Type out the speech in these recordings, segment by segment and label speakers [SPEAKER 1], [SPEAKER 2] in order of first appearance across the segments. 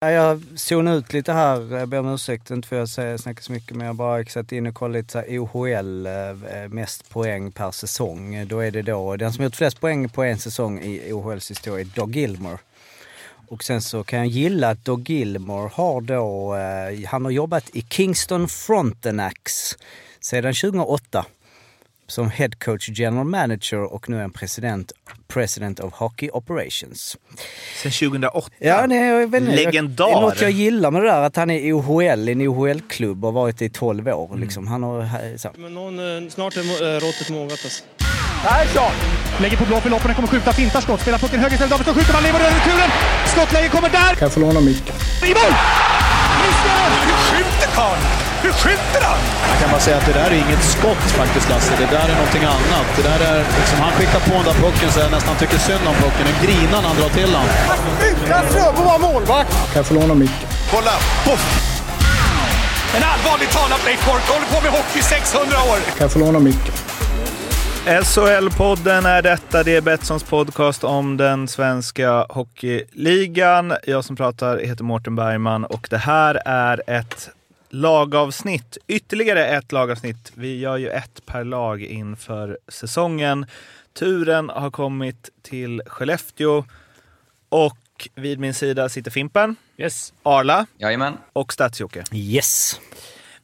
[SPEAKER 1] Jag zonade ut lite här, jag ber om ursäkt, inte för att jag snackar så mycket, men jag har bara satt in och kollat lite så här OHL, eh, eh, mest poäng per säsong. Då är det då, den som gjort flest poäng på en säsong i OHLs historia är Doug Gilmore. Och sen så kan jag gilla att Doug Gilmore har då, eh, han har jobbat i Kingston Frontenacs sedan 2008 som head coach general manager och nu är han president, president of hockey operations.
[SPEAKER 2] Sen 2008?
[SPEAKER 1] Ja, det är, väldigt,
[SPEAKER 2] Legendar!
[SPEAKER 1] Det är något jag gillar med det där, att han är i OHL, i en OHL-klubb och varit i 12 år.
[SPEAKER 2] Mm.
[SPEAKER 1] Liksom. Han har, så.
[SPEAKER 3] Men någon, eh, snart är eh, råttet mogat alltså.
[SPEAKER 4] Persson! Lägger på blå för loppen, kommer skjuta, fintar skott, spelar pucken höger istället, Davidsson skjuter, man lever över returen! Skottläge kommer där!
[SPEAKER 5] Kan jag få låna micken?
[SPEAKER 4] I mål! Missar!
[SPEAKER 6] Hur skjuter karln? Hur skjuter han?
[SPEAKER 7] Jag kan bara säga att det där är inget skott faktiskt, Lasse. Det där är någonting annat. Det där är liksom, han skickar på den där pucken så jag nästan tycker synd om pucken. Den grinar när han drar till den.
[SPEAKER 6] Utan Fröbo var målvakt!
[SPEAKER 5] Kan jag få låna micken?
[SPEAKER 6] Kolla! Poff! En allvarligt talad Blake Bork håller på med hockey i 600 år!
[SPEAKER 5] Kan jag få låna micken?
[SPEAKER 2] SHL-podden är detta. Det är Betssons podcast om den svenska hockeyligan. Jag som pratar heter Mårten Bergman och det här är ett lagavsnitt. Ytterligare ett lagavsnitt. Vi gör ju ett per lag inför säsongen. Turen har kommit till Skellefteå och vid min sida sitter Fimpen,
[SPEAKER 3] Yes.
[SPEAKER 2] Arla
[SPEAKER 8] Jajamän.
[SPEAKER 2] och Stadsjocke.
[SPEAKER 1] Yes.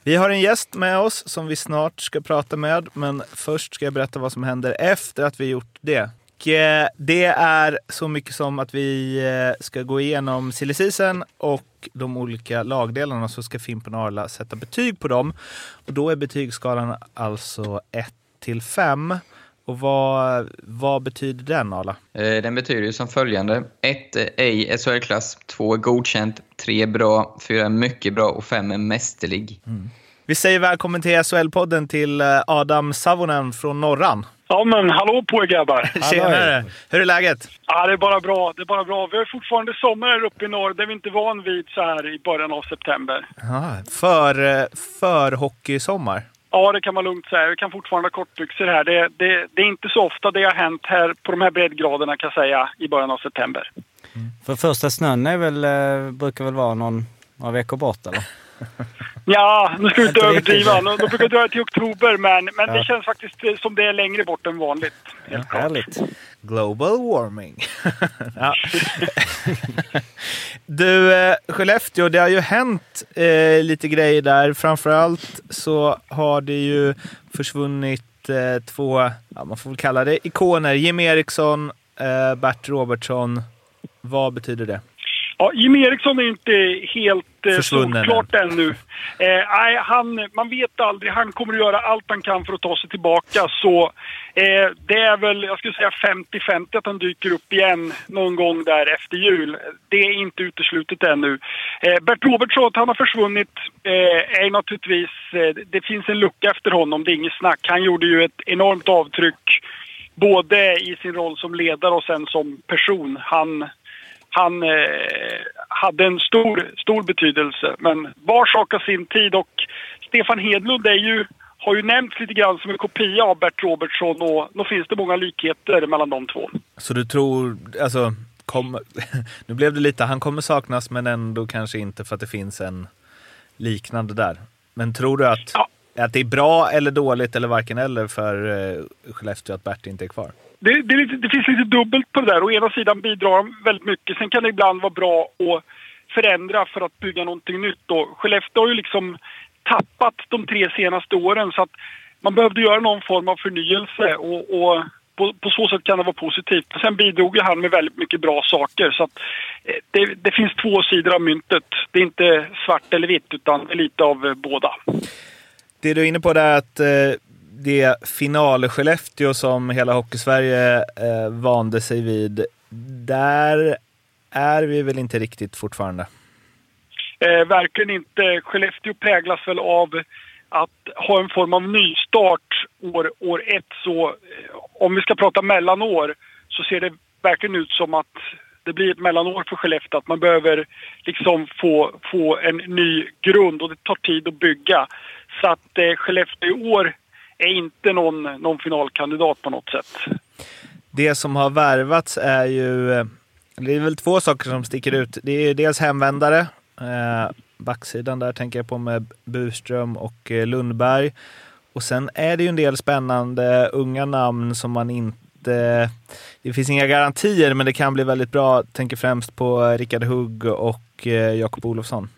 [SPEAKER 2] Vi har en gäst med oss som vi snart ska prata med, men först ska jag berätta vad som händer efter att vi gjort det. Och, eh, Det är så mycket som att vi eh, ska gå igenom silly season och de olika lagdelarna så ska Fimpen och Arla sätta betyg på dem. Och då är betygsskalan alltså 1 till 5. Och vad, vad betyder den Arla?
[SPEAKER 8] Eh, Den betyder ju som följande. 1 är ej SHL-klass, 2 är godkänt, 3 är bra, 4 är mycket bra och 5 är mästerlig.
[SPEAKER 2] Vi säger välkommen till SHL-podden till Adam Savonen från Norran.
[SPEAKER 9] Ja, men hallå på er grabbar!
[SPEAKER 2] Tjenare! Hur är läget?
[SPEAKER 9] Ja, det är bara bra. Det är bara bra. Vi har fortfarande sommar här uppe i norr. Det är vi inte van vid så här i början av september.
[SPEAKER 2] Ja, för, eh, för hockeysommar.
[SPEAKER 9] Ja, det kan man lugnt säga. Vi kan fortfarande ha kortbyxor här. Det, det, det är inte så ofta det har hänt här på de här breddgraderna kan jag säga i början av september.
[SPEAKER 1] För första snön är väl, eh, brukar väl vara någon, några veckor bort eller?
[SPEAKER 9] Ja, nu ska vi inte överdriva. De de brukar dra till oktober, men, men
[SPEAKER 1] Ja.
[SPEAKER 9] det känns faktiskt eh, som det är längre bort än vanligt. Klart.
[SPEAKER 1] Härligt.
[SPEAKER 2] Global warming. ja. Du, eh, Skellefteå, det har ju hänt eh, lite grejer där. Framförallt så har det ju försvunnit eh, två, ja, man får väl kalla det ikoner. Jim Eriksson, eh, Bert Robertsson. Vad betyder det?
[SPEAKER 9] Ja, Jim Eriksson är inte helt eh, solklart ännu. Eh, nej, han, man vet aldrig. Han kommer att göra allt han kan för att ta sig tillbaka. Så eh, det är väl, jag skulle säga 50-50 att han dyker upp igen någon gång där efter jul. Det är inte uteslutet ännu. Eh, Bert Robertsson, att han har försvunnit eh, är naturligtvis... Eh, det finns en lucka efter honom, det är inget snack. Han gjorde ju ett enormt avtryck både i sin roll som ledare och sen som person. Han, han eh, hade en stor, stor betydelse. Men var sak har sin tid och Stefan Hedlund är ju, har ju nämnts lite grann som en kopia av Bert Robertsson och då finns det många likheter mellan de två.
[SPEAKER 2] Så du tror, alltså, kom, nu blev det lite, han kommer saknas men ändå kanske inte för att det finns en liknande där. Men tror du att,
[SPEAKER 9] Ja.
[SPEAKER 2] att det är bra eller dåligt eller varken eller för eh, Skellefteå att Bert inte är kvar?
[SPEAKER 9] Det, det, lite, det finns lite dubbelt på det där. Å ena sidan bidrar de väldigt mycket. Sen kan det ibland vara bra att förändra för att bygga någonting nytt. Och Skellefteå har ju liksom tappat de tre senaste åren så att man behövde göra någon form av förnyelse och, och på, på så sätt kan det vara positivt. Sen bidrog ju han med väldigt mycket bra saker så att eh, det, det finns två sidor av myntet. Det är inte svart eller vitt utan lite av eh, båda.
[SPEAKER 2] Det du är inne på är att eh, det final-Skellefteå som hela Hockeysverige eh, vande sig vid, där är vi väl inte riktigt fortfarande?
[SPEAKER 9] Eh, verkligen inte. Skellefteå präglas väl av att ha en form av nystart år, år ett. Så eh, om vi ska prata mellanår så ser det verkligen ut som att det blir ett mellanår för Skellefteå. Att man behöver liksom få, få en ny grund och det tar tid att bygga. Så att eh, Skellefteå i år är inte någon, någon finalkandidat på något sätt.
[SPEAKER 2] Det som har värvats är ju eh, Det är väl två saker som sticker ut. Det är dels hemvändare. Eh, backsidan där tänker jag på med Burström och eh, Lundberg. Och sen är det ju en del spännande unga namn som man inte... Det finns inga garantier, men det kan bli väldigt bra. Jag tänker främst på eh, Rickard Hugg och Jakob Olofsson.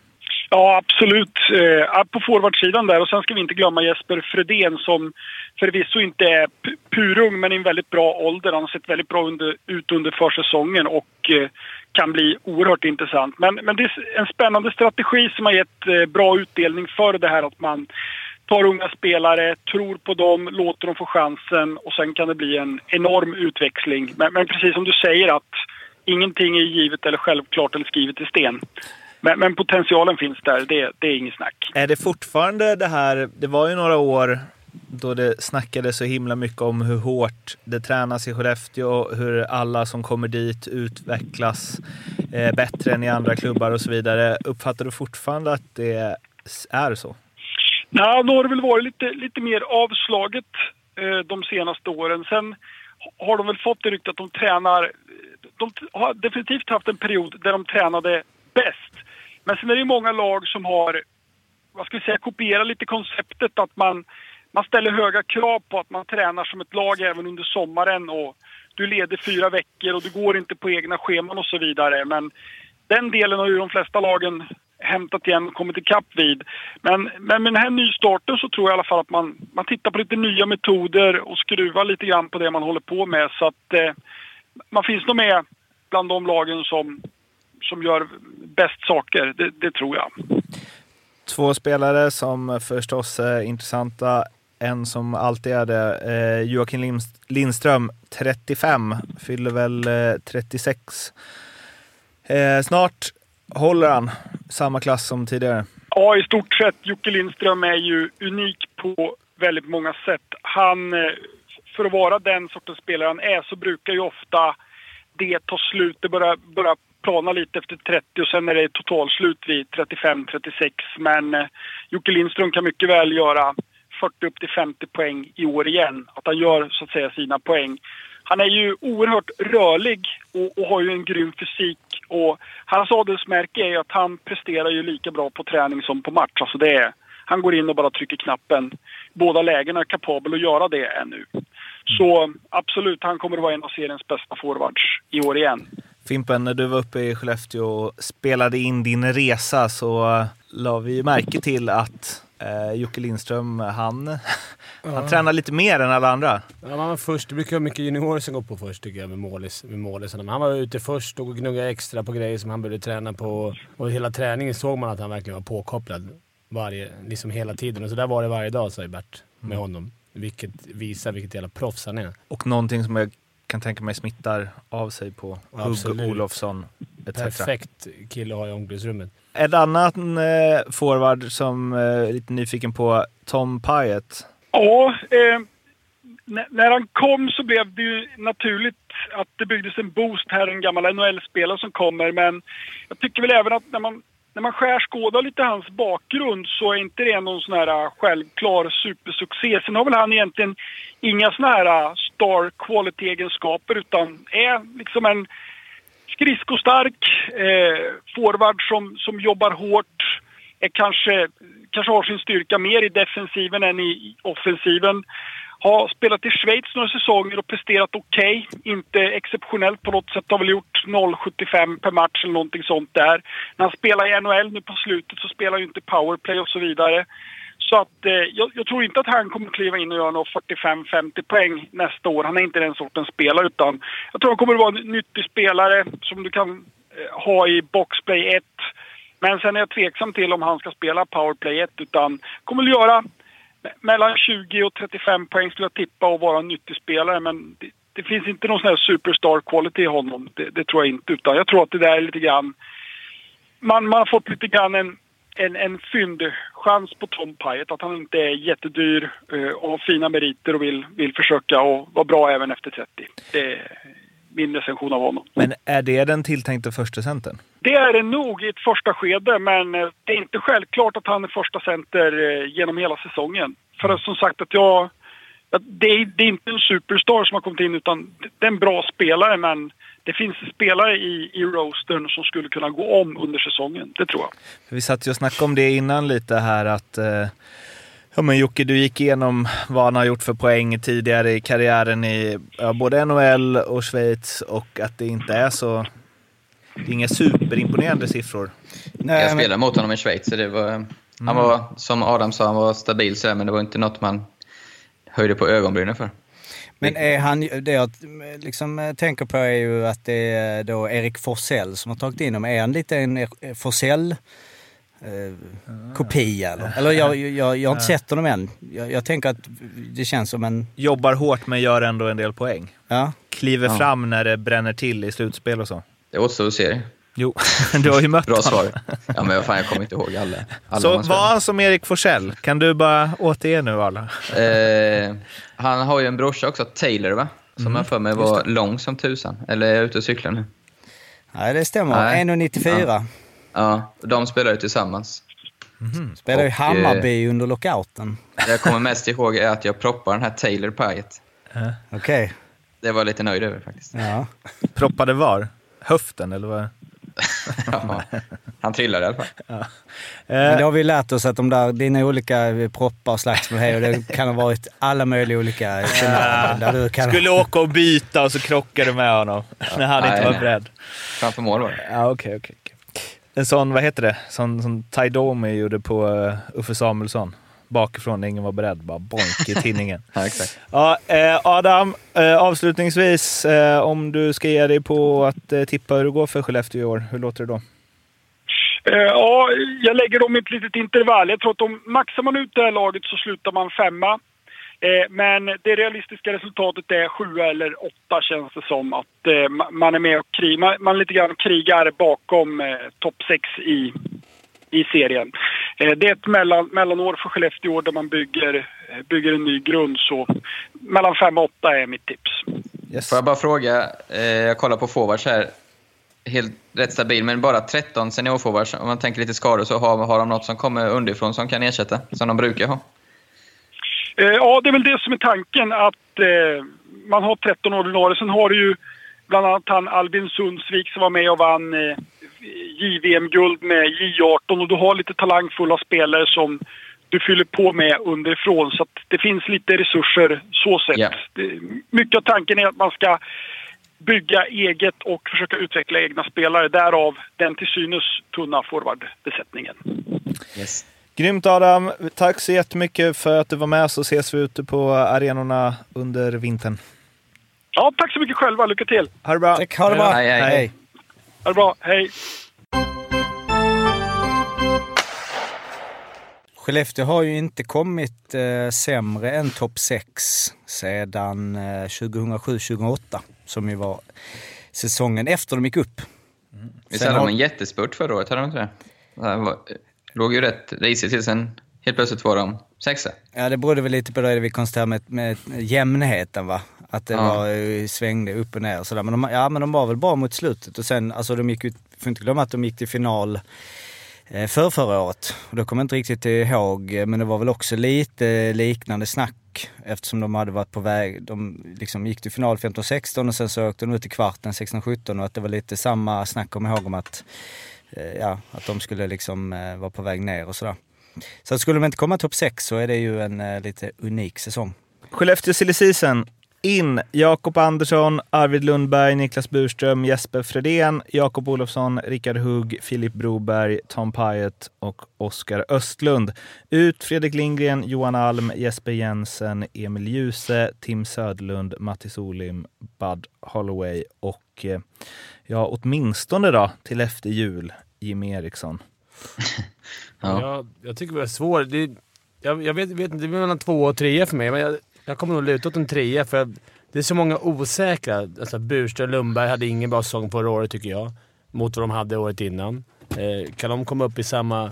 [SPEAKER 9] Ja, absolut. Eh, på forwardsidan där. Och sen ska vi inte glömma Jesper Fredén som förvisso inte är purung, men i en väldigt bra ålder. Han har sett väldigt bra under, ut under försäsongen och eh, kan bli oerhört intressant. Men, men det är en spännande strategi som har gett eh, bra utdelning för det här att man tar unga spelare, tror på dem, låter dem få chansen och sen kan det bli en enorm utväxling. Men, men precis som du säger att ingenting är givet eller självklart eller skrivet i sten. Men, men potentialen finns där, det, det är inget snack.
[SPEAKER 2] Är det fortfarande det här, det var ju några år då det snackades så himla mycket om hur hårt det tränas i Skellefteå och hur alla som kommer dit utvecklas eh, bättre än i andra klubbar och så vidare. Uppfattar du fortfarande att det är så?
[SPEAKER 9] Nej, då har det väl varit lite, lite mer avslaget eh, de senaste åren. Sen har de väl fått det rykte att de tränar... De har definitivt haft en period där de tränade bäst. Men sen är det ju många lag som har, vad ska vi säga, kopierat lite konceptet att man, man ställer höga krav på att man tränar som ett lag även under sommaren och du leder fyra veckor och du går inte på egna scheman och så vidare. Men den delen har ju de flesta lagen hämtat igen och kommit ikapp vid. Men, men med den här nystarten så tror jag i alla fall att man, man tittar på lite nya metoder och skruvar lite grann på det man håller på med. Så att eh, man finns nog med bland de lagen som, som gör bäst saker. Det, det tror jag.
[SPEAKER 2] Två spelare som förstås är intressanta. En som alltid är det, eh, Joakim Lind- Lindström, 35, fyller väl eh, 36. Eh, snart håller han samma klass som tidigare.
[SPEAKER 9] Ja, i stort sett. Jocke Lindström är ju unik på väldigt många sätt. Han, eh, för att vara den sortens spelare han är, så brukar ju ofta det ta slut. Det börjar, börjar plana lite efter 30 och sen är det totalslut vid 35-36. Men eh, Jocke Lindström kan mycket väl göra 40 upp till 50 poäng i år igen. Att han gör så att säga sina poäng. Han är ju oerhört rörlig och, och har ju en grym fysik. Och hans adelsmärke är ju att han presterar ju lika bra på träning som på match. Alltså det är, han går in och bara trycker knappen. Båda lägena är kapabel att göra det ännu. Så absolut, han kommer att vara en av seriens bästa forwards i år igen.
[SPEAKER 2] Fimpen, när du var uppe i Skellefteå och spelade in din resa så la vi ju märke till att eh, Jocke Lindström, han, han tränar lite mer än alla andra.
[SPEAKER 10] Ja, han var först. Det brukar vara mycket juniorer som går på först tycker jag med, målis, med målisarna. Men han var ute först och gnuggade extra på grejer som han började träna på. Och hela träningen såg man att han verkligen var påkopplad. Varje, liksom hela tiden. Och så där var det varje dag, säger Bert, med honom. Vilket visar vilket jävla proffs han är.
[SPEAKER 2] Och någonting som jag kan tänka mig smittar av sig på Hugg. Olofsson etc.
[SPEAKER 10] Perfekt kille att ha i omklädningsrummet.
[SPEAKER 2] En annan eh, forward som eh, är lite nyfiken på, Tom Pyatt.
[SPEAKER 9] Ja, eh, när han kom så blev det ju naturligt att det byggdes en boost här, en gammal NHL-spelare som kommer. Men jag tycker väl även att när man, när man skärskådar lite hans bakgrund så är inte det någon sån här äh, självklar supersuccé. Sen har väl han egentligen inga såna här äh, star quality-egenskaper utan är liksom en skridskostark eh, forward som, som jobbar hårt. Är kanske, kanske har sin styrka mer i defensiven än i offensiven. Har spelat i Schweiz några säsonger och presterat okej. Inte exceptionellt på något sätt. Har väl gjort 0,75 per match eller någonting sånt där. När han spelar i NHL nu på slutet så spelar han ju inte powerplay och så vidare. Så att eh, jag, jag tror inte att han kommer kliva in och göra några 45-50 poäng nästa år. Han är inte den sortens spelare utan jag tror han kommer att vara en nyttig spelare som du kan eh, ha i boxplay 1. Men sen är jag tveksam till om han ska spela powerplay 1 utan kommer att göra mellan 20 och 35 poäng skulle jag tippa och vara en nyttig spelare. Men det, det finns inte någon sån här superstar quality i honom. Det, det tror jag inte. Utan jag tror att det där är lite grann... Man, man har fått lite grann en, en, en fyndchans på Tom Pyatt. Att han inte är jättedyr eh, och har fina meriter och vill, vill försöka och vara bra även efter 30. Det min recension av honom.
[SPEAKER 2] Men är det den tilltänkte första centern?
[SPEAKER 9] Det är det nog i ett första skede, men eh, det är inte självklart att han är första center eh, genom hela säsongen. För att som sagt att jag, att det, är, det är inte en superstar som har kommit in utan det är en bra spelare men det finns spelare i, i roastern som skulle kunna gå om under säsongen. Det tror jag.
[SPEAKER 2] Vi satt ju och snackade om det innan lite här att eh, ja, men Jocke, du gick igenom vad han har gjort för poäng tidigare i karriären i ja, både NHL och Schweiz och att det inte är så... Det är inga superimponerande siffror.
[SPEAKER 1] Nej,
[SPEAKER 8] jag
[SPEAKER 1] men-
[SPEAKER 8] spelade mot honom i Schweiz, så det var, han var, som Adam sa, han var stabil sådär, men det var inte något man höjde på ögonbrynen för.
[SPEAKER 1] Men är han, det jag liksom eh, tänker på är ju att det är då Erik Forsell som har tagit in dem. Är han lite en eh, Forsell eh, kopia eller? Eller jag, jag, jag har inte sett honom än. Jag, jag tänker att det känns som en...
[SPEAKER 2] Jobbar hårt men gör ändå en del poäng.
[SPEAKER 1] Ja.
[SPEAKER 2] Kliver
[SPEAKER 8] Ja.
[SPEAKER 2] fram när det bränner till i slutspel och så.
[SPEAKER 8] Det återstår att se.
[SPEAKER 2] Jo, du har ju mött
[SPEAKER 8] Bra
[SPEAKER 2] honom.
[SPEAKER 8] svar. Ja, men vad fan, jag kommer inte ihåg alla. alla
[SPEAKER 2] Så
[SPEAKER 8] spelar.
[SPEAKER 2] var han som Erik Forsell? Kan du bara återge nu alla?
[SPEAKER 8] Eh, han har ju en brorsa också, Taylor, va? Som
[SPEAKER 2] Mm,
[SPEAKER 8] jag för mig var lång som tusan. Eller är jag ute och cyklar nu?
[SPEAKER 1] Nej, det stämmer.
[SPEAKER 8] Nej.
[SPEAKER 1] 1,94.
[SPEAKER 8] Ja, de spelar ju tillsammans.
[SPEAKER 1] Spelar ju Hammarby under lockouten.
[SPEAKER 8] Det jag kommer mest ihåg är att jag proppade den här Taylor pajet.
[SPEAKER 1] Okej.
[SPEAKER 8] Det var jag lite nöjd över faktiskt.
[SPEAKER 1] Ja.
[SPEAKER 2] Proppade var? Höften eller vad?
[SPEAKER 8] Ja, han trillade i alla fall.
[SPEAKER 1] Men det har vi lärt oss att de där, dina olika proppar och slagsmål här, det kan ha varit alla möjliga olika du kan...
[SPEAKER 2] Skulle åka och byta och så krockade du med honom när han inte
[SPEAKER 8] Nej,
[SPEAKER 2] var
[SPEAKER 8] nej.
[SPEAKER 2] beredd.
[SPEAKER 8] Framför mål var det.
[SPEAKER 2] Ja, okej, okej. okej. En sån, vad heter det? Sån som Ty Domi gjorde på uh, Uffe Samuelsson. Bakifrån ingen var beredd. Bara bonk i tinningen.
[SPEAKER 8] Ja, exakt.
[SPEAKER 2] Ja, eh, Adam, eh, avslutningsvis, eh, om du ska ge dig på att eh, tippa hur det går för Skellefteå i år, hur låter det då?
[SPEAKER 9] Eh, ja, jag lägger dem i ett litet intervall. Jag tror att om maxar man ut det här laget så slutar man femma. Eh, men det realistiska resultatet är sju eller åtta känns det som. Att eh, ma- man är med och krigar, man, lite grann krigar bakom eh, topp sex i, i serien. Det är ett mellan, mellanår för Skellefteå år där man bygger, bygger en ny grund. Så mellan fem och åtta är mitt tips.
[SPEAKER 2] Yes.
[SPEAKER 8] Får jag bara fråga, jag kollar på forwards här. Helt rätt stabil, men bara 13 seniorforwards. Om man tänker lite skador så har, har de något som kommer underifrån som kan ersätta, som de brukar ha.
[SPEAKER 9] Eh, ja, det är väl det som är tanken. Att eh, man har 13 ordinarie. Sen har du ju bland annat han Albin Sundsvik som var med och vann eh, JVM-guld med J18. Och du har lite talangfulla spelare som du fyller på med underifrån. Så att det finns lite resurser så sett. Det, mycket av tanken är att man ska bygga eget och försöka utveckla egna spelare. Därav den till synes tunna forwardbesättningen.
[SPEAKER 8] Yes.
[SPEAKER 2] Grymt Adam! Tack så jättemycket för att du var med så ses vi ute på arenorna under vintern.
[SPEAKER 9] Ja, tack så mycket själva. Lycka till!
[SPEAKER 2] Ha det bra!
[SPEAKER 1] Tack, ha det bra!
[SPEAKER 8] Hej, hej.
[SPEAKER 1] hej.
[SPEAKER 9] Ha det bra. Hej!
[SPEAKER 1] Skellefteå har ju inte kommit eh, sämre än topp 6 sedan eh, 2007-2008 som ju var säsongen efter de gick upp.
[SPEAKER 8] Visst
[SPEAKER 1] Sen
[SPEAKER 8] hade
[SPEAKER 1] har-
[SPEAKER 8] de en jättespurt förra året? Hade de inte det? Låg ju rätt risigt till, sen helt plötsligt var de sexa.
[SPEAKER 1] Ja, det berodde väl lite på det vi konstaterade med, med jämnheten va. Att det
[SPEAKER 8] Ja.
[SPEAKER 1] var, eh, svängde upp och ner och sådär. Men de, ja, men de var väl bra mot slutet och sen, alltså de gick ju, får inte glömma att de gick till final eh, för förra året. Och då kommer jag inte riktigt ihåg, men det var väl också lite liknande snack eftersom de hade varit på väg, de liksom gick till final 15-16 och sen så åkte de ut i kvarten 16-17 och att det var lite samma snack kommer jag ihåg om att, Eh, ja, att de skulle liksom eh, vara på väg ner och sådär. Så att skulle de inte komma topp 6 så är det ju en eh, lite unik säsong.
[SPEAKER 2] Skellefteå silly season. In Jakob Andersson, Arvid Lundberg, Niklas Burström, Jesper Fredén, Jakob Olofsson, Rickard Hugg, Filip Broberg, Tom Pyatt och Oskar Östlund. Ut Fredrik Lindgren, Johan Alm, Jesper Jensen, Emil Djuse, Tim Söderlund, Mattis Olim, Bud Holloway och eh, ja, åtminstone då till efter jul, Jimmy Eriksson.
[SPEAKER 8] Ja.
[SPEAKER 10] Jag, jag tycker det är svårt. Det, jag, jag vet, vet inte, det är mellan två och tre för mig, men jag, jag kommer nog luta åt en trea för det är så många osäkra. Alltså Burström Lundberg hade ingen bra säsong förra året tycker jag, mot vad de hade året innan. Eh, kan de komma upp i samma,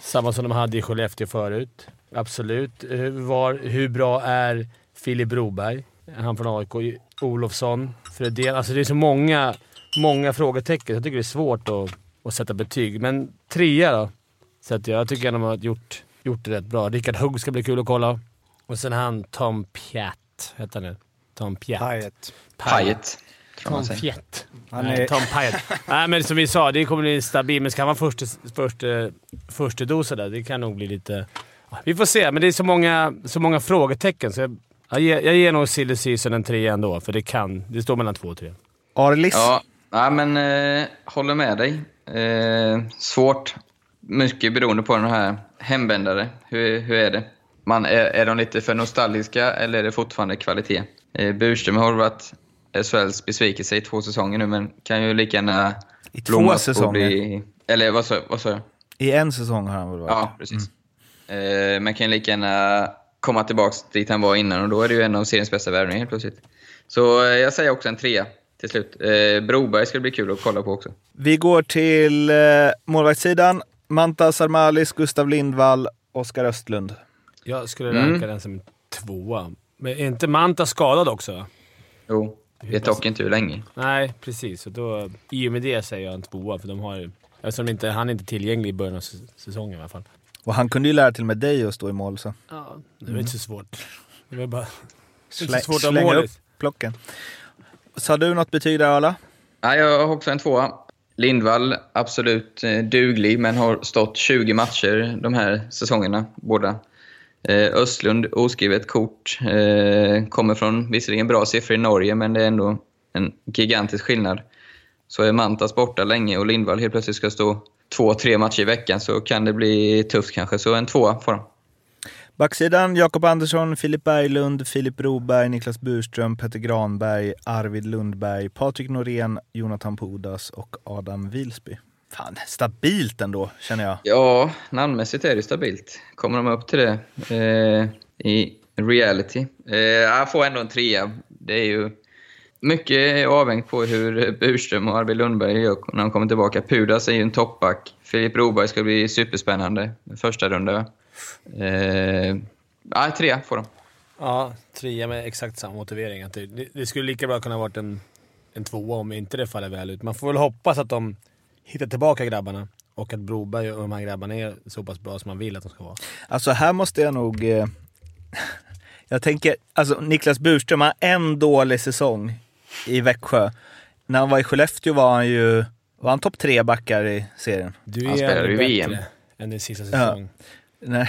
[SPEAKER 10] samma som de hade i Skellefteå förut? Absolut. Hur, var, hur bra är Filip Broberg? Han från AIK. Olofsson, Fredén. Alltså det är så många, många frågetecken. Jag tycker det är svårt att, att sätta betyg. Men trea då? Så att jag tycker att de har gjort, gjort det rätt bra. Rickard Hugg ska bli kul att kolla. Och sen han Tom Piat, heter han det? Tom Piat.
[SPEAKER 1] Payet.
[SPEAKER 8] Pajet, tror man
[SPEAKER 10] Tom
[SPEAKER 8] säger.
[SPEAKER 10] Piat.
[SPEAKER 1] Han
[SPEAKER 10] Nej,
[SPEAKER 1] är-
[SPEAKER 10] Tom Pyatt. Nej, men som vi sa, det kommer bli stabilt. Men ska han vara första, första, första dosen där, det kan nog bli lite... Vi får se, men det är så många, så många frågetecken. Så jag, jag, ger, jag ger nog silly season en trea ändå, för det kan. Det står mellan två och tre.
[SPEAKER 2] Arlis?
[SPEAKER 8] Ja, ja men eh, håller med dig. Eh, svårt. Mycket beroende på den här hemvändare. Hur, hur är det? Man, är, är de lite för nostalgiska eller är det fortfarande kvalitet? Eh, Burström har varit SHLs besvikelse i två säsonger nu, men kan ju lika gärna
[SPEAKER 2] I två säsonger?
[SPEAKER 8] Bli, eller vad sa vad sa jag?
[SPEAKER 2] I en säsong har han väl varit?
[SPEAKER 8] Ja, precis. Eh, men kan lika gärna komma tillbaka dit han var innan och då är det ju en av seriens bästa värvningar helt plötsligt. Så eh, jag säger också en trea till slut. Eh, Broberg ska bli kul att kolla på också.
[SPEAKER 2] Vi går till eh, målvaktssidan. Mantas Armalis, Gustav Lindvall, Oskar Östlund.
[SPEAKER 10] Jag skulle
[SPEAKER 8] Mm.
[SPEAKER 10] ranka den som tvåa. Men är inte Manta skadad också?
[SPEAKER 8] Jo, vet dock inte hur länge.
[SPEAKER 10] Nej, precis. Så då, I och med det säger jag en tvåa, för de har ju... Eftersom inte, han är inte tillgänglig i början av säs- säsongen i alla fall.
[SPEAKER 2] Och han kunde ju lära till med dig att stå i mål så.
[SPEAKER 10] Ja, det var inte så svårt. Det var bara... Det är
[SPEAKER 2] Slä,
[SPEAKER 10] så svårt att ha
[SPEAKER 2] slänga upp plocken. Sa du något betyg där Arla?
[SPEAKER 8] Nej, jag har också en tvåa. Lindvall, absolut eh, duglig, men har stått 20 matcher de här säsongerna, båda. Eh, Östlund, oskrivet kort. Eh, kommer från visserligen bra siffror i Norge, men det är ändå en gigantisk skillnad. Så är Mantas borta länge och Lindvall helt plötsligt ska stå två, tre matcher i veckan så kan det bli tufft kanske. Så en tvåa får de.
[SPEAKER 2] Backsidan, Jakob Andersson, Filip Berglund, Filip Broberg, Niklas Burström, Petter Granberg, Arvid Lundberg, Patrik Norén, Jonathan Pudas och Adam Wilsby. Fan, stabilt ändå, känner jag.
[SPEAKER 8] Ja, namnmässigt är det stabilt. Kommer de upp till det eh, i reality? Eh, jag får ändå en trea. Det är ju mycket avhängt på hur Burström och Arvid Lundberg gör när de kommer tillbaka. Pudas är ju en toppback. Filip Broberg ska bli superspännande. Första runda. Eh, ja, trea får de.
[SPEAKER 10] Ja, trea med exakt samma motivering. Att det, det, skulle lika bra kunna varit en, en tvåa om inte det faller väl ut. Man får väl hoppas att de hittar tillbaka grabbarna och att Broberg och de här grabbarna är så pass bra som man vill att de ska vara.
[SPEAKER 2] Alltså här måste jag nog... Eh, jag tänker, alltså Niklas Burström har en dålig säsong i Växjö. När han var i Skellefteå var han ju... Var han topp tre backar i serien?
[SPEAKER 10] Du
[SPEAKER 8] Han
[SPEAKER 10] är
[SPEAKER 8] spelar
[SPEAKER 10] ändå
[SPEAKER 8] i VM.
[SPEAKER 10] än din sista
[SPEAKER 2] Ja. Nej.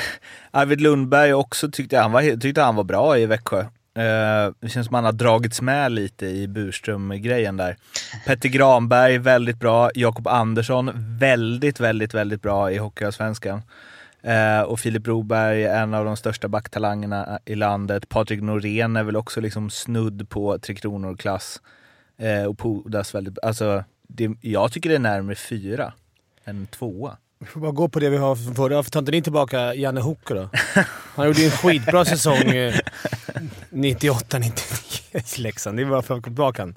[SPEAKER 2] Arvid Lundberg också tyckte han var, tyckte han var bra i Växjö. Eh, det känns som han har dragits med lite i Burström-grejen där. Petter Granberg, väldigt bra. Jakob Andersson, väldigt, väldigt, väldigt bra i Hockeyallsvenskan. Eh, och Filip Broberg, en av de största backtalangerna i landet. Patrik Norén är väl också liksom snudd på Tre Kronor-klass. Eh, och Pudas väldigt... Alltså, det, jag tycker det är närmare fyra än tvåa.
[SPEAKER 10] Vi får bara gå på det vi har från förra. Varför tar inte ni tillbaka Janne Hoke då? Han gjorde ju en skitbra säsong eh, 98-99 i Leksand. Det är bara för att få tillbaka han.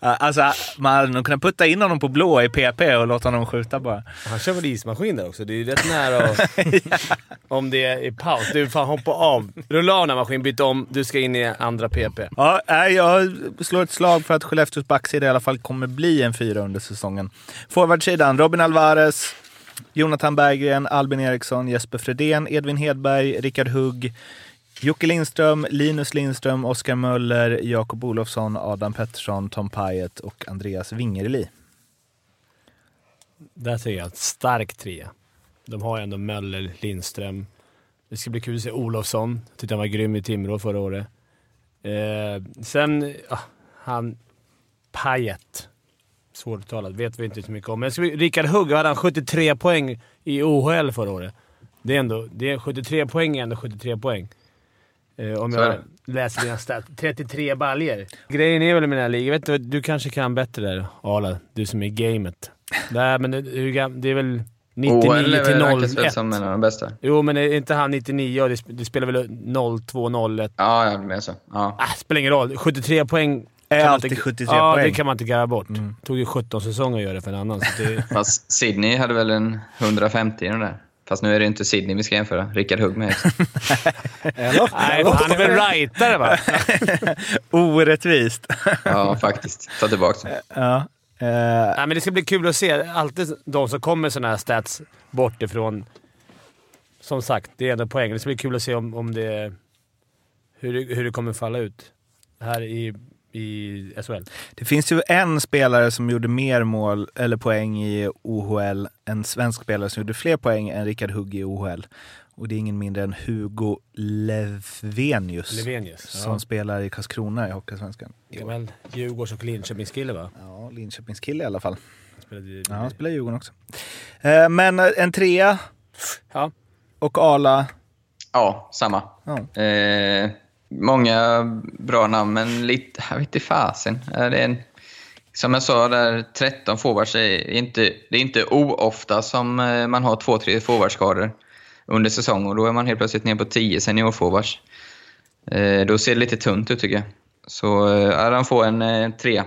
[SPEAKER 2] Alltså, man hade nog kunnat putta in honom på blå i PP och låta honom skjuta bara.
[SPEAKER 10] Han kör väl ismaskin där också? Det är ju rätt nära att... Om det är i paus. Du, fan hoppa av. Rulla av den här maskinen, byt om. Du ska in i andra PP.
[SPEAKER 2] Ja, jag slår ett slag för att Skellefteås backsida i alla fall kommer bli en fyra under säsongen. Forwardsidan, Robin Alvarez, Jonathan Berggren, Albin Eriksson, Jesper Fredén, Edvin Hedberg, Rickard Hugg, Jocke Lindström, Linus Lindström, Oskar Möller, Jakob Olofsson, Adam Pettersson, Tom Pajet och Andreas Wingerli.
[SPEAKER 10] Där ser jag ett stark trea. De har ju ändå Möller, Lindström. Det ska bli kul att se Olofsson. Jag tyckte han var grym i Timrå förra året. Eh, sen, ah, han... Pajet Svåruttalat, vet vi inte så mycket om. Men Rickard Hugg hade han 73 poäng i OHL förra året. Det är ändå... Det är 73 poäng är ändå 73 poäng. Eh, om
[SPEAKER 8] Så
[SPEAKER 10] jag läser dina stats. 33 baljer. Grejen är väl med den här ligan, vet inte, du kanske kan bättre där Arla, du som är i gamet. Nej, men det, det är väl 99
[SPEAKER 8] OL är
[SPEAKER 10] till
[SPEAKER 8] väl- väl
[SPEAKER 10] 01.
[SPEAKER 8] som en av de bästa.
[SPEAKER 10] Jo, men är inte han 99 och det, sp- det spelar väl 02, 01?
[SPEAKER 8] Ja, ja, det är så. Ja.
[SPEAKER 10] Ah, spelar ingen roll. 73 poäng
[SPEAKER 2] Är alltid
[SPEAKER 10] inte-
[SPEAKER 2] 73
[SPEAKER 10] ja,
[SPEAKER 2] poäng.
[SPEAKER 10] det kan man inte garva bort. tog ju 17 säsonger att göra det för en annan. Så det,
[SPEAKER 8] Fast Sydney hade väl en 150 i den där. Fast nu är det inte Sydney vi ska jämföra. Rickard Hugg med.
[SPEAKER 1] Eller?
[SPEAKER 10] nej, han är väl rightare va?
[SPEAKER 2] Orättvist.
[SPEAKER 8] Ja, faktiskt. Ta tillbaka det.
[SPEAKER 2] ja. eh,
[SPEAKER 10] Nej, men det ska bli kul att se. Alltid de som kommer sådana här stats bort ifrån. Som sagt, det är ändå poäng. Det ska bli kul att se om, om det hur, det- hur det kommer falla ut här i, i SHL.
[SPEAKER 2] Det finns ju en spelare som gjorde mer mål eller poäng i OHL, en svensk spelare som gjorde fler poäng än Rickard Hugg i OHL. Och det är ingen mindre än Hugo Levenius.
[SPEAKER 10] Levenius.
[SPEAKER 2] Som
[SPEAKER 10] Ja.
[SPEAKER 2] spelar i Karlskrona i Hockeysvenskan.
[SPEAKER 10] Gammal Djurgårds och Linköpingskille va?
[SPEAKER 2] Ja, Linköpingskille i alla fall.
[SPEAKER 10] Han spelade i-
[SPEAKER 2] Ja, han spelar i Djurgården också. Eh, men eh, en trea
[SPEAKER 10] Ja.
[SPEAKER 2] och Arla.
[SPEAKER 8] Ja, samma.
[SPEAKER 2] Ja.
[SPEAKER 8] Eh, många bra namn, men lite... Jag vet inte fasen. Eh, det är en, som jag sa där, 13 forwards är inte... Det är inte oofta som eh, man har två, tre forwardskador under säsong och då är man helt plötsligt ner på 10 seniorforwards. Eh, då ser det lite tunt ut tycker jag. Så eh, ja, han får en eh, trea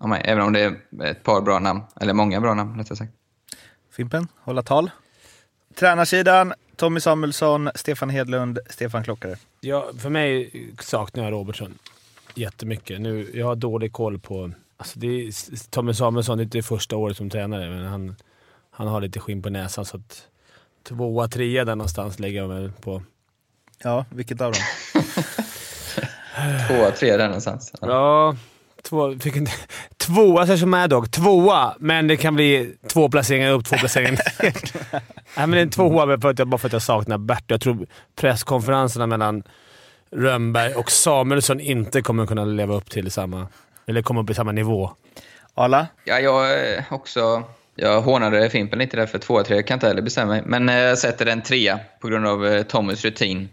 [SPEAKER 8] av mig, även om det är ett par bra namn. Eller många bra namn, rättare sagt.
[SPEAKER 2] Fimpen, hålla tal. Tränarsidan, Tommy Samuelsson, Stefan Hedlund, Stefan Klockare.
[SPEAKER 10] Ja, för mig saknar jag Robertson jättemycket. Nu, jag har dålig koll på... Alltså det är, Tommy Samuelsson, det är inte första året som tränare, men han, han har lite skinn på näsan. Så att tvåa, trea där någonstans lägger jag väl på.
[SPEAKER 2] Ja, vilket av dem?
[SPEAKER 8] Tvåa, trea där någonstans. Ja.
[SPEAKER 10] Ja, två, fick inte, tvåa så som Mad Dog. Tvåa, men det kan bli två placeringar upp, två placeringar ner. Nej, men en tvåa bara för att jag, bara för att jag saknar Bert. Jag tror presskonferenserna mellan Rönnberg och Samuelsson inte kommer kunna leva upp till samma... Eller komma upp i samma nivå.
[SPEAKER 2] Arla?
[SPEAKER 8] Ja, jag eh, också... Jag hånade Fimpen lite där för tvåa, tre. Jag kan inte heller bestämma mig. Men eh, jag sätter en trea på grund av eh, Tommys rutin.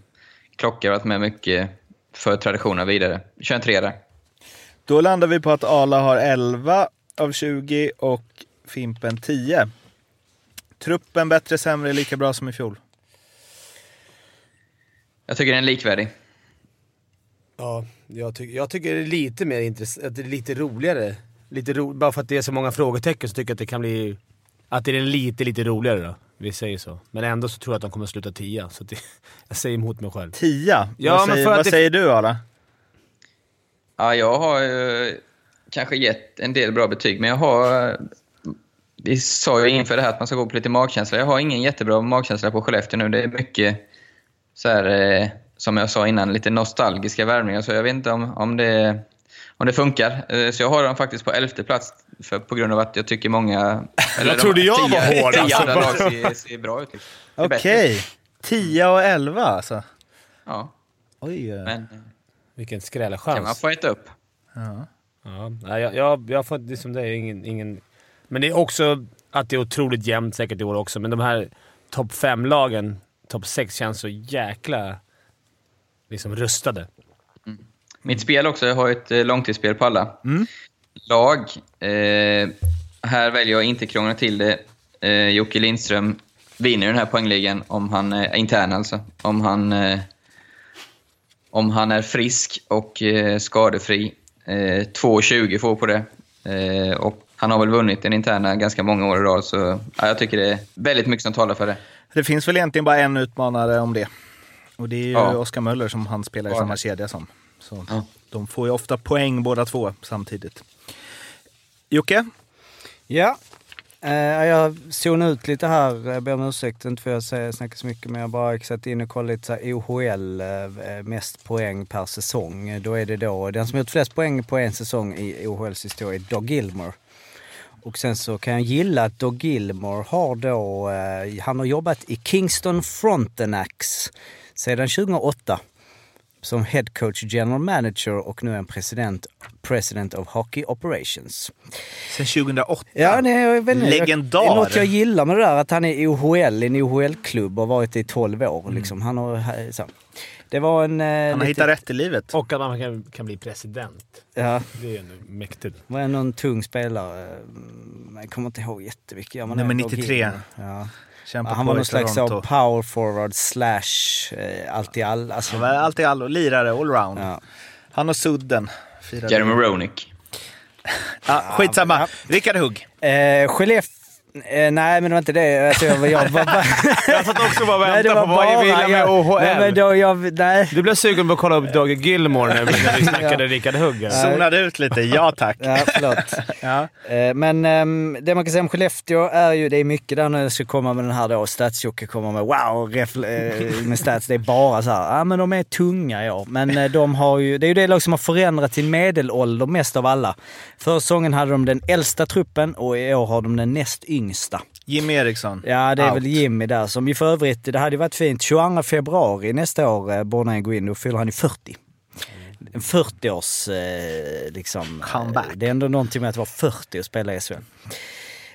[SPEAKER 8] Klocka har varit med mycket för traditionen vidare. Vi kör en trea där.
[SPEAKER 2] Då landar vi på att Arla har 11 av 20 och Fimpen 10. Truppen bättre, sämre, lika bra som i fjol.
[SPEAKER 8] Jag tycker den är likvärdig.
[SPEAKER 10] Ja, jag, tycker jag tycker det är lite mer intressant. Lite roligare. Lite ro, bara för att det är så många frågetecken så tycker jag att det kan bli... Att det är lite, lite roligare då. Vi säger så. Men ändå så tror jag att de kommer att sluta tia. Så att det, jag säger emot mig själv.
[SPEAKER 2] 10?
[SPEAKER 10] Ja,
[SPEAKER 2] vad
[SPEAKER 10] men
[SPEAKER 2] säger,
[SPEAKER 10] för att
[SPEAKER 2] vad
[SPEAKER 10] det-
[SPEAKER 2] säger du Arla?
[SPEAKER 8] Ja, jag har ju kanske gett en del bra betyg, men jag har... Vi sa ju inför det här att man ska gå på lite magkänsla. Jag har ingen jättebra magkänsla på Skellefteå nu. Det är mycket, så här, eh, som jag sa innan, lite nostalgiska värvningar. Så jag vet inte om, om, det, om det funkar. Eh, Så jag har dem faktiskt på elfte plats för, på grund av att jag tycker många... eller de
[SPEAKER 10] trodde jag
[SPEAKER 8] tio-
[SPEAKER 10] var hård,
[SPEAKER 8] tio
[SPEAKER 10] alltså.
[SPEAKER 8] andra lag ser, ser bra ut. liksom. Bättre.
[SPEAKER 2] Okej. 10 och 11 alltså?
[SPEAKER 8] Ja,
[SPEAKER 2] Oj. eh.
[SPEAKER 8] men
[SPEAKER 10] Vilken
[SPEAKER 8] kan man
[SPEAKER 10] skrällchans.
[SPEAKER 8] få äta upp.
[SPEAKER 2] Ja.
[SPEAKER 10] Ja, jag, jag, jag får liksom det är ingen, ingen... Men det är också att det är otroligt jämnt säkert i år också, men de här topp fem-lagen, topp sex, känns så jäkla liksom rustade.
[SPEAKER 8] Mitt spel också, jag har ett eh, långtidsspel på alla. Lag. Eh, här väljer jag inte krångla till det. Eh, Jocke Lindström vinner den här poängligan om han är intern alltså. Om han, eh, om han är frisk och eh, skadefri. Eh, 2,20 får på det. Eh, och han har väl vunnit den interna ganska många år i rad, så ja, jag tycker det är väldigt mycket som talar för det.
[SPEAKER 2] Det finns väl egentligen bara en utmanare om det. Och det är ju
[SPEAKER 8] Ja.
[SPEAKER 2] Oskar Möller som han spelar i samma kedja som. Så
[SPEAKER 8] Ja.
[SPEAKER 2] de får ju ofta poäng båda två samtidigt. Jocke?
[SPEAKER 1] Ja, eh, jag zonade ut lite här. Jag ber om ursäkt, inte för att jag säger- snackar så mycket, men jag bara satt in och kollade lite så här OHL, eh, mest poäng per säsong. Då är det då, den som gjort flest poäng på en säsong i OHLs historia är Doug Gilmore. Och sen så kan jag gilla att Doug Gilmore har då, eh, han har jobbat i Kingston Frontenacs sedan 2008 som head coach, general manager och nu är han president, president of hockey operations.
[SPEAKER 2] Sen 2008.
[SPEAKER 1] Ja, det är väl
[SPEAKER 2] Legendar.
[SPEAKER 1] Det är något jag gillar med det där, att han är i OHL, en OHL-klubb och har varit det i 12 år. Liksom. Han har, så. Det var en... eh,
[SPEAKER 2] Han har
[SPEAKER 1] lite-
[SPEAKER 2] hittat rätt i livet.
[SPEAKER 10] Och att man kan, kan bli president.
[SPEAKER 1] Ja,
[SPEAKER 10] Det är mäktigt.
[SPEAKER 1] det var någon tung spelare. Mm, Jag kommer inte ihåg jättemycket. Ja,
[SPEAKER 2] Nummer
[SPEAKER 1] det var
[SPEAKER 2] 93.
[SPEAKER 1] Gilmore. Ja.
[SPEAKER 2] Kämpar
[SPEAKER 1] Ja, han var
[SPEAKER 2] i
[SPEAKER 1] någon slags så power forward slash eh, allt i all. Alltså,
[SPEAKER 2] Han var alltid allo, lirare, allround.
[SPEAKER 1] ja.
[SPEAKER 2] Han och Sudden.
[SPEAKER 8] Jeremy Roenick.
[SPEAKER 2] Ja, skitsamma. Rickard Hugg.
[SPEAKER 1] Eh, Eh, nej, men det var inte det. Alltså, jag, jag, var bara...
[SPEAKER 10] Jag satt också bara och
[SPEAKER 1] Nej, det
[SPEAKER 10] väntade
[SPEAKER 1] var
[SPEAKER 10] på vad jag ville med
[SPEAKER 1] jag-
[SPEAKER 10] OHL.
[SPEAKER 1] Nej, men då, jag, nej.
[SPEAKER 10] Du blev sugen på att kolla upp Dogge Gilmore när vi, när vi snackade Rickard Hugg.
[SPEAKER 2] Zonade ut lite. Ja tack.
[SPEAKER 1] Ja, förlåt.
[SPEAKER 2] Ja.
[SPEAKER 1] Eh, Men ehm, det man kan säga om Skellefteå är ju, det är mycket där när det ska komma med den här då, Stats-Jocke kommer med wow, refl- eh, med stats. Det är bara så här, ja men de är tunga i år. Men eh, de har ju, det är ju det lag som har förändrat sin medelålder mest av alla. Förra säsongen hade de den äldsta truppen och i år har de den näst yngsta.
[SPEAKER 2] Jimmy Eriksson.
[SPEAKER 1] Ja, det är
[SPEAKER 2] Out.
[SPEAKER 1] väl Jimmy där som ju för övrigt, det hade ju varit fint. 22 februari nästa år borde han gå in, då fyller han ju 40. En 40-års eh, liksom...
[SPEAKER 2] Comeback.
[SPEAKER 1] eh, Det är ändå någonting med att vara 40 och spela i SHL.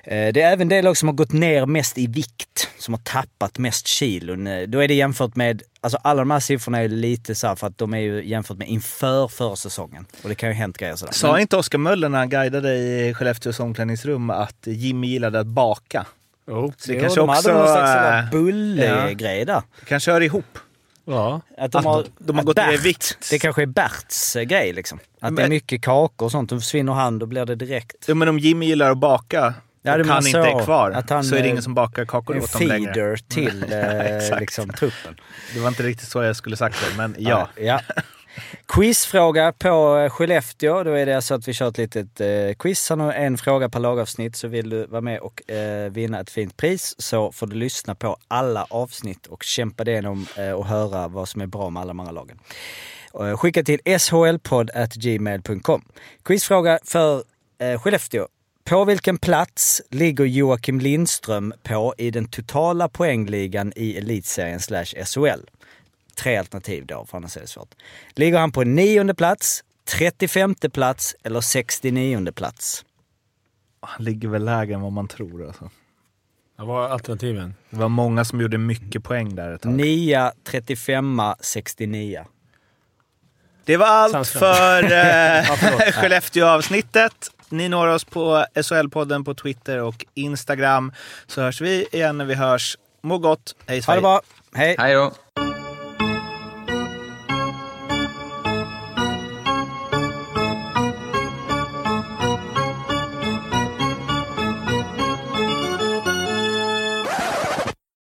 [SPEAKER 1] Eh, Det är även det lag som har gått ner mest i vikt, som har tappat mest kilon. Eh, Då är det jämfört med, alltså alla de här siffrorna är lite så här för att de är ju jämfört med inför försäsongen. Och det kan ju hänt grejer sådär.
[SPEAKER 2] Sa inte Oskar Möller när han guidade i Skellefteås omklädningsrum att Jimmy gillade att baka?
[SPEAKER 10] Jo.
[SPEAKER 2] Så det
[SPEAKER 1] Jo,
[SPEAKER 2] kanske
[SPEAKER 1] de
[SPEAKER 2] också...
[SPEAKER 1] hade någon slags sådär bullgrej där.
[SPEAKER 2] kanske hör ihop.
[SPEAKER 10] Ja.
[SPEAKER 1] Att de
[SPEAKER 2] Att
[SPEAKER 1] har,
[SPEAKER 2] de har
[SPEAKER 1] att
[SPEAKER 2] gått ner i vikt.
[SPEAKER 1] Det kanske är Berts eh, grej liksom. Att det är
[SPEAKER 2] Men-
[SPEAKER 1] mycket kakor och sånt. Då försvinner han, då blir det direkt
[SPEAKER 2] Jo, men om Jimmy gillar att baka
[SPEAKER 1] Ja,
[SPEAKER 2] och han inte är kvar
[SPEAKER 1] Att han
[SPEAKER 2] så är det ingen som bakar kakor
[SPEAKER 1] en
[SPEAKER 2] åt honom längre.
[SPEAKER 1] feeder till eh, liksom, truppen.
[SPEAKER 2] Det var inte riktigt så jag skulle sagt det, men ja.
[SPEAKER 1] ja. Quizfråga på eh, Skellefteå. Då är det alltså att vi kör ett litet eh, quiz. Han har en fråga per lagavsnitt. Så vill du vara med och eh, vinna ett fint pris så får du lyssna på alla avsnitt och kämpa dig igenom eh, och höra vad som är bra med alla de andra lagen. Eh, skicka till shlpodd.gmail.com. Quizfråga för eh, Skellefteå. På vilken plats ligger Joakim Lindström på i den totala poängligan i elitserien slash SHL? Tre alternativ då, för annars är det svårt. Ligger han på nionde plats, 35 plats eller 69 plats?
[SPEAKER 2] Han ligger väl lägre än vad man tror. Alltså.
[SPEAKER 10] Vad var alternativen?
[SPEAKER 2] Det var många som gjorde mycket poäng där ett tag.
[SPEAKER 1] 9, 35, 69.
[SPEAKER 2] Det var allt
[SPEAKER 10] Sandström.
[SPEAKER 2] för eh. Skellefteå-avsnittet. Ni når oss på SHL-podden på Twitter och Instagram. Så hörs vi igen när vi hörs. Må gott. Hej
[SPEAKER 1] Ha
[SPEAKER 2] Sverige!
[SPEAKER 1] det bra. Hej!
[SPEAKER 8] Hej då!